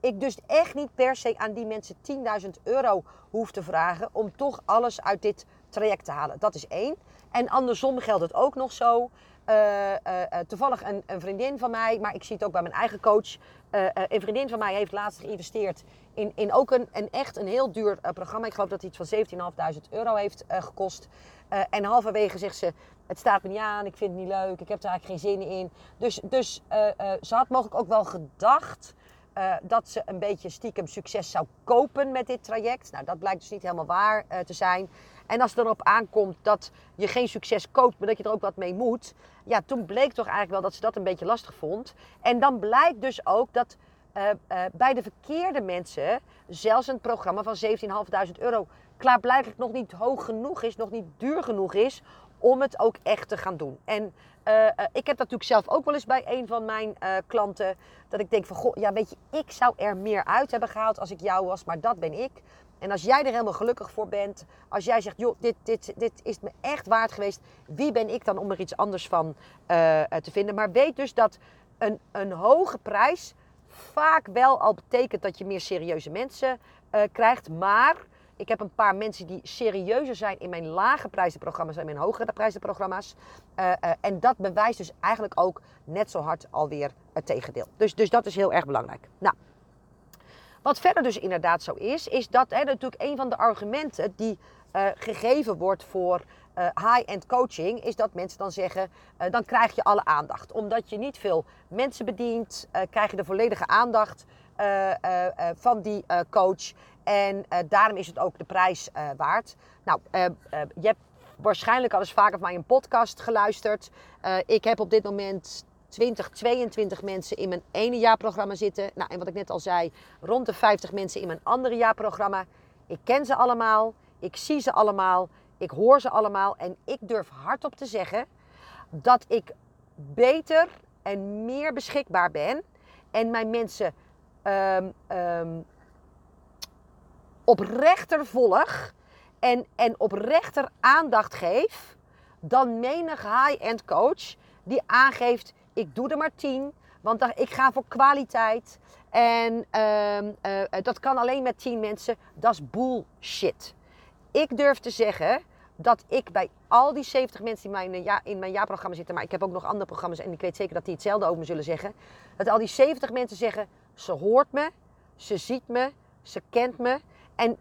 ik dus echt niet per se aan die mensen 10.000 euro hoef te vragen om toch alles uit dit traject te halen. Dat is één. En andersom geldt het ook nog zo. Eh, eh, eh, toevallig een, een vriendin van mij, maar ik zie het ook bij mijn eigen coach. Een vriendin van mij heeft laatst geïnvesteerd in, in ook een, een echt een heel duur programma. Ik geloof dat het iets van 17.500 euro heeft gekost. En halverwege zegt ze, het staat me niet aan, ik vind het niet leuk, ik heb er eigenlijk geen zin in. Dus, dus ze had mogelijk ook wel gedacht dat ze een beetje stiekem succes zou kopen met dit traject. Nou, dat blijkt dus niet helemaal waar te zijn. En als het erop aankomt dat je geen succes koopt, maar dat je er ook wat mee moet. Ja, toen bleek toch eigenlijk wel dat ze dat een beetje lastig vond. En dan blijkt dus ook dat eh, eh, bij de verkeerde mensen zelfs een programma van 17.500 euro klaarblijkelijk nog niet hoog genoeg is, nog niet duur genoeg is om het ook echt te gaan doen. En eh, ik heb dat natuurlijk zelf ook wel eens bij een van mijn klanten. Dat ik denk van, goh, ja weet je, ik zou er meer uit hebben gehaald als ik jou was, maar dat ben ik. En als jij er helemaal gelukkig voor bent, als jij zegt, joh, dit, dit, dit is me echt waard geweest. Wie ben ik dan om er iets anders van eh, te vinden? Maar weet dus dat een, een hoge prijs vaak wel al betekent dat je meer serieuze mensen eh, krijgt. Maar ik heb een paar mensen die serieuzer zijn in mijn lage prijzenprogramma's en mijn hogere prijzenprogramma's. Eh, en dat bewijst dus eigenlijk ook net zo hard alweer het tegendeel. Dus, dus dat is heel erg belangrijk. Nou, wat verder dus inderdaad zo is, is dat hè, natuurlijk een van de argumenten die eh, gegeven wordt voor eh, high-end coaching, is dat mensen dan zeggen, eh, dan krijg je alle aandacht. Omdat je niet veel mensen bedient, krijg je de volledige aandacht van die coach. En daarom is het ook de prijs waard. Nou, je hebt waarschijnlijk al eens vaker van mij een podcast geluisterd. Ik heb op dit moment 20, 22 mensen in mijn ene jaarprogramma zitten. Nou, en wat ik net al zei, rond de 50 mensen in mijn andere jaarprogramma. Ik ken ze allemaal, ik zie ze allemaal, ik hoor ze allemaal. En ik durf hardop te zeggen dat ik beter en meer beschikbaar ben. En mijn mensen ehm, ehm, oprechter volg en, en oprechter aandacht geef dan menig high-end coach die aangeeft: ik doe er maar tien, want ik ga voor kwaliteit. En ehm, eh, dat kan alleen met tien mensen. Dat is bullshit. Ik durf te zeggen dat ik bij al die 70 mensen die in mijn, ja, in mijn jaarprogramma zitten, maar ik heb ook nog andere programma's en ik weet zeker dat die hetzelfde over me zullen zeggen, dat al die 70 mensen zeggen: ze hoort me, ze ziet me, ze kent me en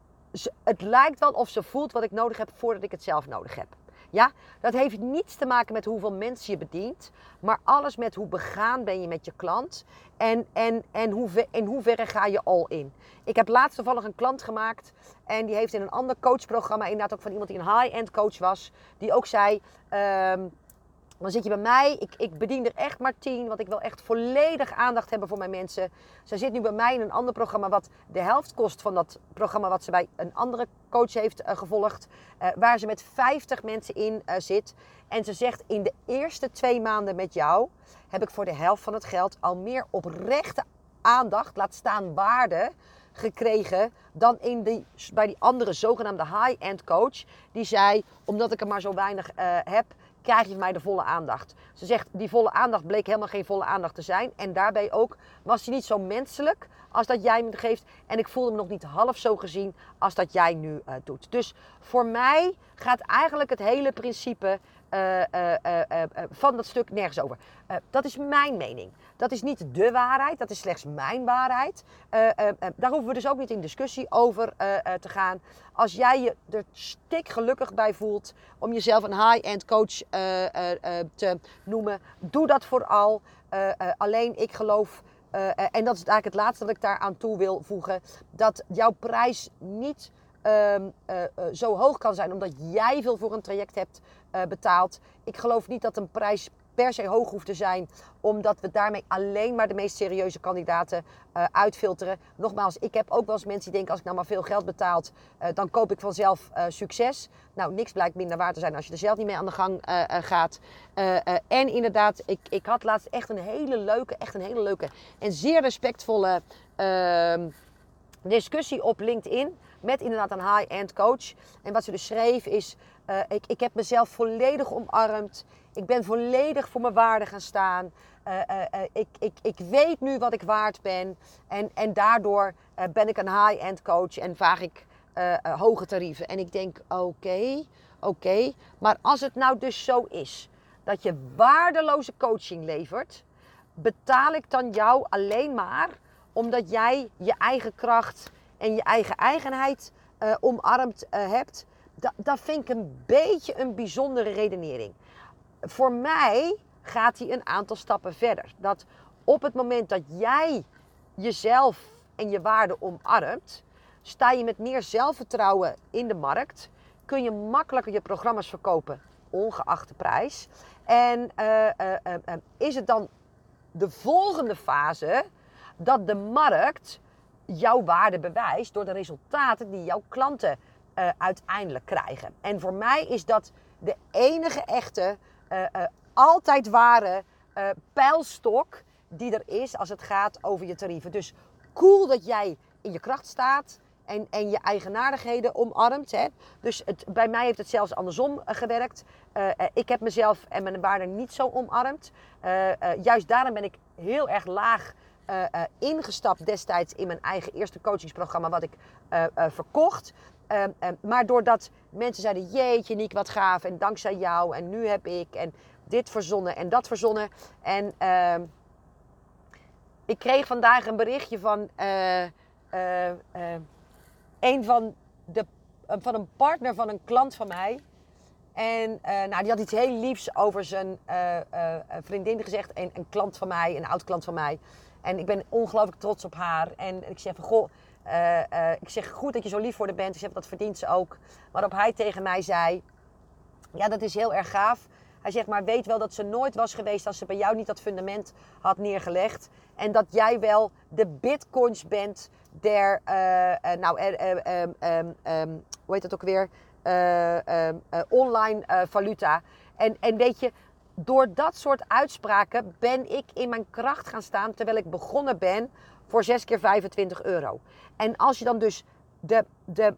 het lijkt wel of ze voelt wat ik nodig heb voordat ik het zelf nodig heb. Ja, dat heeft niets te maken met hoeveel mensen je bedient, maar alles met hoe begaan ben je met je klant en, en, en hoe, in hoeverre ga je all in. Ik heb laatst toevallig een klant gemaakt en die heeft in een ander coachprogramma, inderdaad ook van iemand die een high-end coach was, die ook zei, ehm, dan zit je bij mij, ik, ik bedien er echt maar tien, want ik wil echt volledig aandacht hebben voor mijn mensen. Zij zit nu bij mij in een ander programma wat de helft kost van dat programma wat ze bij een andere coach heeft eh, gevolgd. eh, waar ze met 50 mensen in eh, zit. En ze zegt, in de eerste twee maanden met jou heb ik voor de helft van het geld al meer oprechte aandacht, laat staan waarde, gekregen dan in die, bij die andere zogenaamde high-end coach. Die zei, omdat ik er maar zo weinig heb, krijg je mij de volle aandacht. Ze zegt, die volle aandacht bleek helemaal geen volle aandacht te zijn. En daarbij ook was hij niet zo menselijk als dat jij me geeft. En ik voelde me nog niet half zo gezien als dat jij nu eh, doet. Dus voor mij gaat eigenlijk het hele principe eh, eh, van dat stuk nergens over. Dat is mijn mening. Dat is niet de waarheid, dat is slechts mijn waarheid. Eh, eh, eh, daar hoeven we dus ook niet in discussie over te gaan. Als jij je er stik gelukkig bij voelt om jezelf een high-end coach te noemen, doe dat vooral. Alleen ik geloof, en dat is eigenlijk het laatste dat ik daar aan toe wil voegen, dat jouw prijs niet ehm, eh, eh, zo hoog kan zijn omdat jij veel voor een traject hebt betaald. Ik geloof niet dat een prijs per se hoog hoeft te zijn, omdat we daarmee alleen maar de meest serieuze kandidaten uh, uitfilteren. Nogmaals, ik heb ook wel eens mensen die denken: als ik nou maar veel geld betaalt, uh, dan koop ik vanzelf uh, succes. Nou, niks blijkt minder waar te zijn als je er zelf niet mee aan de gang gaat. en inderdaad, ik, ik had laatst echt een hele leuke, echt een hele leuke en zeer respectvolle ehm, discussie op LinkedIn met inderdaad een high-end coach. En wat ze dus schreef is: ik, ik heb mezelf volledig omarmd. Ik ben volledig voor mijn waarde gaan staan. Uh, uh, ik, ik, ik weet nu wat ik waard ben. En, en daardoor ben ik een high-end coach en vraag ik hoge tarieven. En ik denk: oké, oké. Maar als het nou dus zo is dat je waardeloze coaching levert, betaal ik dan jou alleen maar omdat jij je eigen kracht en je eigen eigenheid omarmd hebt, dat, dat vind ik een beetje een bijzondere redenering. Voor mij gaat hij een aantal stappen verder. Dat op het moment dat jij jezelf en je waarde omarmt, sta je met meer zelfvertrouwen in de markt, kun je makkelijker je programma's verkopen, ongeacht de prijs. En uh, is het dan de volgende fase dat de markt jouw waarde bewijst door de resultaten die jouw klanten uiteindelijk krijgen. En voor mij is dat de enige echte, altijd ware pijlstok die er is als het gaat over je tarieven. Dus cool dat jij in je kracht staat en, en je eigenaardigheden omarmt. Hè. Dus het, bij mij heeft het zelfs andersom gewerkt. ik heb mezelf en mijn waarde niet zo omarmd. juist daarom ben ik heel erg laag ingestapt destijds in mijn eigen eerste coachingsprogramma, wat ik verkocht. Ehm, ehm, maar doordat mensen zeiden: Jeetje, Niek, wat gaaf. En dankzij jou. En nu heb ik. En dit verzonnen en dat verzonnen. En ehm, ik kreeg vandaag een berichtje van een van, de, van een partner van een klant van mij. En nou, die had iets heel liefs over zijn vriendin gezegd. Een, een klant van mij, een oud klant van mij. En ik ben ongelooflijk trots op haar. En ik zeg van, goh, uh, uh, ik zeg goed dat je zo lief voor haar bent. Zeg, dat verdient ze ook. Waarop hij tegen mij zei, ja, dat is heel erg gaaf. Hij zegt, maar weet wel dat ze nooit was geweest als ze bij jou niet dat fundament had neergelegd. En dat jij wel de bitcoins bent der, uh, nou, um, um, hoe heet dat ook weer? online valuta. En, en weet je, door dat soort uitspraken ben ik in mijn kracht gaan staan terwijl ik begonnen ben voor 6 keer 25 euro. En als je dan dus de, de,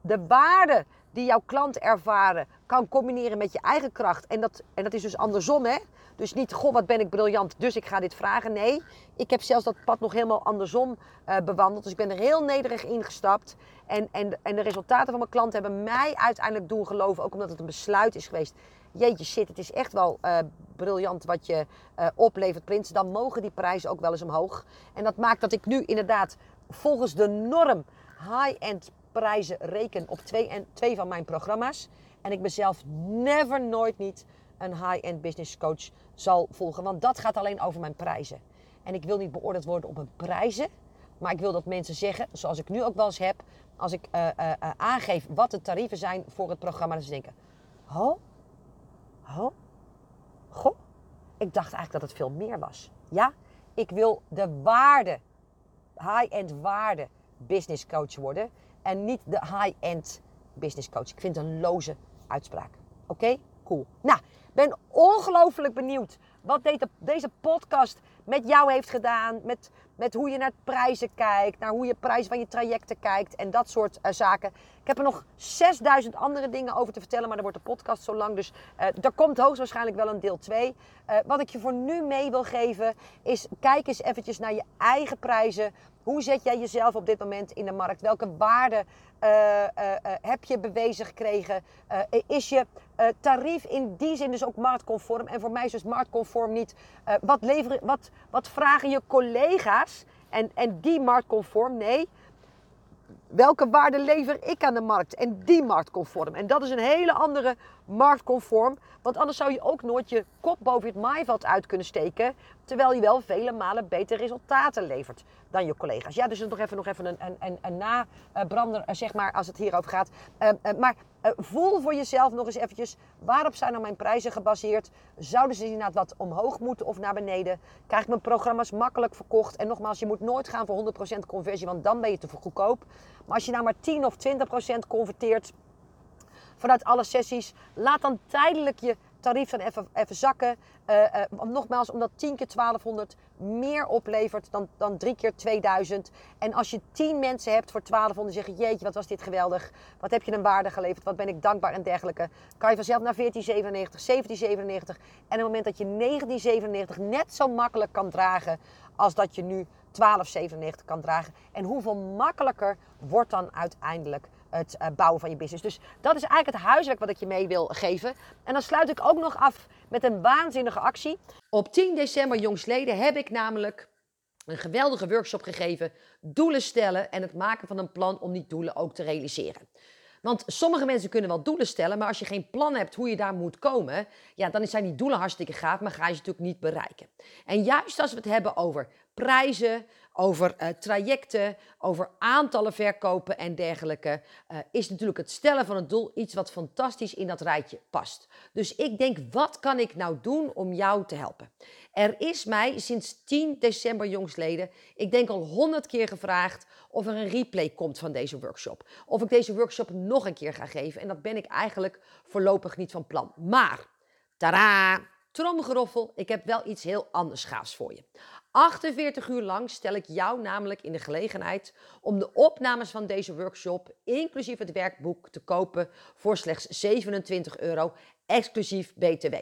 de waarde die jouw klant ervaren kan combineren met je eigen kracht. En dat, en dat is dus andersom, hè? Dus niet, goh, wat ben ik briljant, dus ik ga dit vragen. Nee, ik heb zelfs dat pad nog helemaal andersom uh, bewandeld. Dus ik ben er heel nederig ingestapt. En, en, en de resultaten van mijn klanten hebben mij uiteindelijk doen geloven. Ook omdat het een besluit is geweest jeetje shit, het is echt wel uh, briljant wat je uh, oplevert, Prins. Dan mogen die prijzen ook wel eens omhoog. En dat maakt dat ik nu inderdaad volgens de norm high-end prijzen reken op twee, en, twee van mijn programma's. En ik mezelf never, nooit niet een high-end business coach zal volgen. Want dat gaat alleen over mijn prijzen. En ik wil niet beoordeeld worden op mijn prijzen. Maar ik wil dat mensen zeggen, zoals ik nu ook wel eens heb, als ik uh, aangeef wat de tarieven zijn voor het programma, dat ze denken: Oh, Oh, goh, ik dacht eigenlijk dat het veel meer was. Ja, ik wil de waarde, high-end waarde business coach worden. En niet de high-end business coach. Ik vind het een loze uitspraak. Oké, cool. Nou, ben ongelooflijk benieuwd wat deze podcast met jou heeft gedaan. Met, met hoe je naar prijzen kijkt, naar hoe je prijzen van je trajecten kijkt en dat soort uh, zaken. Ik heb er nog 6000 andere dingen over te vertellen, maar dan wordt de podcast zo lang. Dus uh, er komt hoogstwaarschijnlijk wel een deel 2. Uh, eh, wat ik je voor nu mee wil geven is kijk eens eventjes naar je eigen prijzen. Hoe zet jij jezelf op dit moment in de markt? Welke waarde heb je bewezen gekregen? is je tarief in die zin dus ook marktconform? En voor mij is dus marktconform niet wat, leveren, wat, wat vragen je collega's en, en die marktconform? Nee, welke waarde lever ik aan de markt en die marktconform. En dat is een hele andere marktconform, want anders zou je ook nooit je kop boven het maaiveld uit kunnen steken, terwijl je wel vele malen betere resultaten levert. dan je collega's. Ja, dus nog even, nog even een, een, een, een nabrander, uh, zeg maar, als het hierover gaat. Uh, maar voel voor jezelf nog eens eventjes, waarop zijn nou mijn prijzen gebaseerd? Zouden ze inderdaad wat omhoog moeten of naar beneden? Krijg ik mijn programma's makkelijk verkocht? En nogmaals, je moet nooit gaan voor 100% conversie, want dan ben je te goedkoop. Maar als je nou maar 10 of 20% converteert vanuit alle sessies, laat dan tijdelijk je tarief dan even, even zakken. Uh, uh, nogmaals, omdat 10 keer 1200 meer oplevert dan, dan 3 keer 2000. En als je 10 mensen hebt voor 1200 zeggen: Jeetje, wat was dit geweldig. Wat heb je een waarde geleverd? Wat ben ik dankbaar en dergelijke. Kan je vanzelf naar 1497, 1797. En op het moment dat je 1997 net zo makkelijk kan dragen als dat je nu 1297 kan dragen. En hoeveel makkelijker wordt dan uiteindelijk het eh, bouwen van je business. Dus dat is eigenlijk het huiswerk wat ik je mee wil geven. En dan sluit ik ook nog af met een waanzinnige actie. Op 10 december jongsleden heb ik namelijk een geweldige workshop gegeven. Doelen stellen en het maken van een plan om die doelen ook te realiseren. Want sommige mensen kunnen wel doelen stellen, maar als je geen plan hebt hoe je daar moet komen, ja, dan zijn die doelen hartstikke gaaf, maar ga je ze natuurlijk niet bereiken. En juist als we het hebben over prijzen, over uh, trajecten, over aantallen verkopen en dergelijke, uh, is natuurlijk het stellen van een doel iets wat fantastisch in dat rijtje past. Dus ik denk, wat kan ik nou doen om jou te helpen? Er is mij sinds 10 december jongsleden, ik denk al 100 keer gevraagd of er een replay komt van deze workshop. Of ik deze workshop nog een keer ga geven. En dat ben ik eigenlijk voorlopig niet van plan. Maar, tada, tromgeroffel, ik heb wel iets heel anders gaafs voor je. 48 uur lang stel ik jou namelijk in de gelegenheid om de opnames van deze workshop, inclusief het werkboek, te kopen voor slechts 27 euro, exclusief BTW.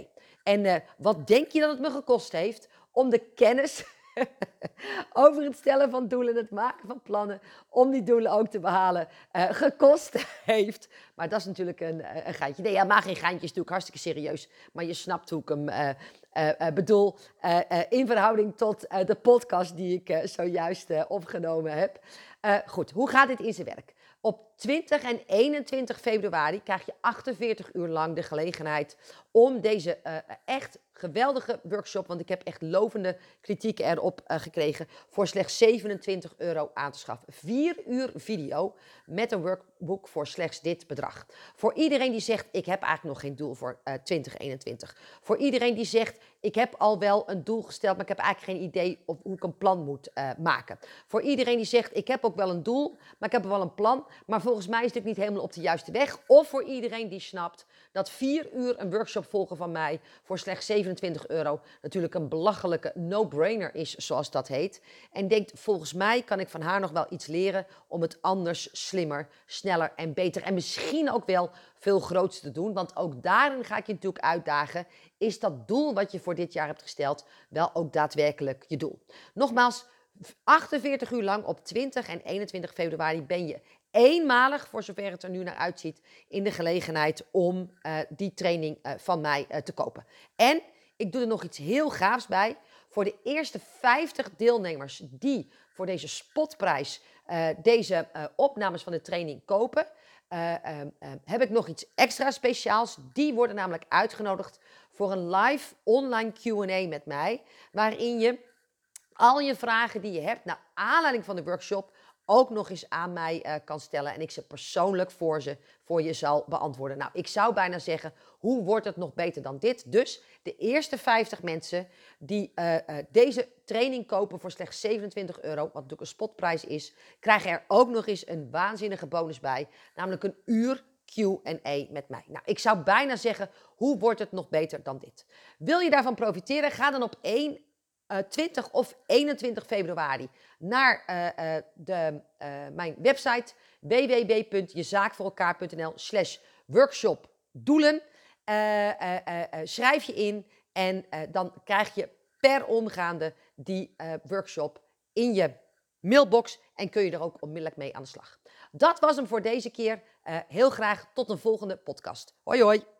En uh, wat denk je dat het me gekost heeft om de kennis over het stellen van doelen, het maken van plannen om die doelen ook te behalen, uh, gekost heeft. Maar dat is natuurlijk een, eh, een geintje. Nee, maar geen geintje is natuurlijk hartstikke serieus. Maar je snapt hoe ik hem uh, bedoel in verhouding tot de podcast die ik zojuist opgenomen heb. goed, hoe gaat dit in zijn werk? Op 20 en 21 februari krijg je 48 uur lang de gelegenheid om deze echt geweldige workshop, want ik heb echt lovende kritiek erop uh, gekregen, voor slechts 27 euro aan te schaffen. Vier uur video met een workbook voor slechts dit bedrag. Voor iedereen die zegt, ik heb eigenlijk nog geen doel voor uh, 2021. Voor iedereen die zegt, ik heb al wel een doel gesteld, maar ik heb eigenlijk geen idee of hoe ik een plan moet uh, maken. Voor iedereen die zegt, ik heb ook wel een doel, maar ik heb wel een plan, maar volgens mij is dit niet helemaal op de juiste weg. Of voor iedereen die snapt dat vier uur een workshop volgen van mij voor slechts 27 euro natuurlijk een belachelijke no-brainer is, zoals dat heet. En denkt, volgens mij kan ik van haar nog wel iets leren om het anders, slimmer, sneller en beter en misschien ook wel veel groots te doen. Want ook daarin ga ik je natuurlijk uitdagen. Is dat doel wat je voor dit jaar hebt gesteld wel ook daadwerkelijk je doel? Nogmaals, 48 uur lang op 20 en 21 februari ben je eenmalig, voor zover het er nu naar uitziet, in de gelegenheid om uh, die training uh, van mij uh, te kopen. En ik doe er nog iets heel gaafs bij. Voor de eerste 50 deelnemers die voor deze spotprijs deze opnames van de training kopen, ehm, heb ik nog iets extra speciaals. Die worden namelijk uitgenodigd voor een live online QA met mij, waarin je al je vragen die je hebt naar aanleiding van de workshop ook nog eens aan mij uh, kan stellen en ik ze persoonlijk voor, ze, voor je zal beantwoorden. Nou, ik zou bijna zeggen, hoe wordt het nog beter dan dit? Dus de eerste 50 mensen die uh, uh, deze training kopen voor slechts 27 euro, wat natuurlijk een spotprijs is, krijgen er ook nog eens een waanzinnige bonus bij, namelijk een uur Q&A met mij. Nou, ik zou bijna zeggen, hoe wordt het nog beter dan dit? Wil je daarvan profiteren? Ga dan op 1 uh, 20 of 21 februari naar uh, de, mijn website www.jezaakvoorelkaar.nl slash workshop doelen. schrijf je in en dan krijg je per omgaande die workshop in je mailbox en kun je er ook onmiddellijk mee aan de slag. Dat was hem voor deze keer. heel graag tot een volgende podcast. Hoi hoi!